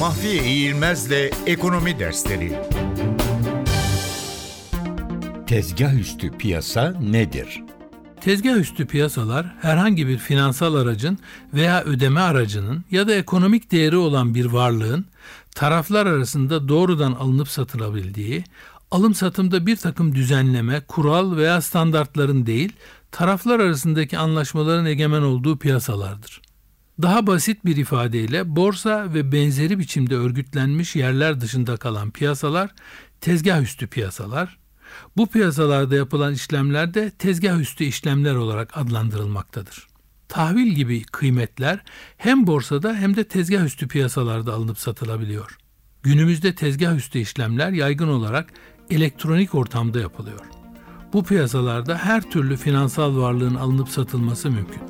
Mahfiye İğilmez'le Ekonomi Dersleri Tezgah üstü piyasa nedir? Tezgah üstü piyasalar herhangi bir finansal aracın veya ödeme aracının ya da ekonomik değeri olan bir varlığın taraflar arasında doğrudan alınıp satılabildiği, alım satımda bir takım düzenleme, kural veya standartların değil, taraflar arasındaki anlaşmaların egemen olduğu piyasalardır. Daha basit bir ifadeyle borsa ve benzeri biçimde örgütlenmiş yerler dışında kalan piyasalar tezgah üstü piyasalar. Bu piyasalarda yapılan işlemler de tezgah üstü işlemler olarak adlandırılmaktadır. Tahvil gibi kıymetler hem borsada hem de tezgah üstü piyasalarda alınıp satılabiliyor. Günümüzde tezgah üstü işlemler yaygın olarak elektronik ortamda yapılıyor. Bu piyasalarda her türlü finansal varlığın alınıp satılması mümkün.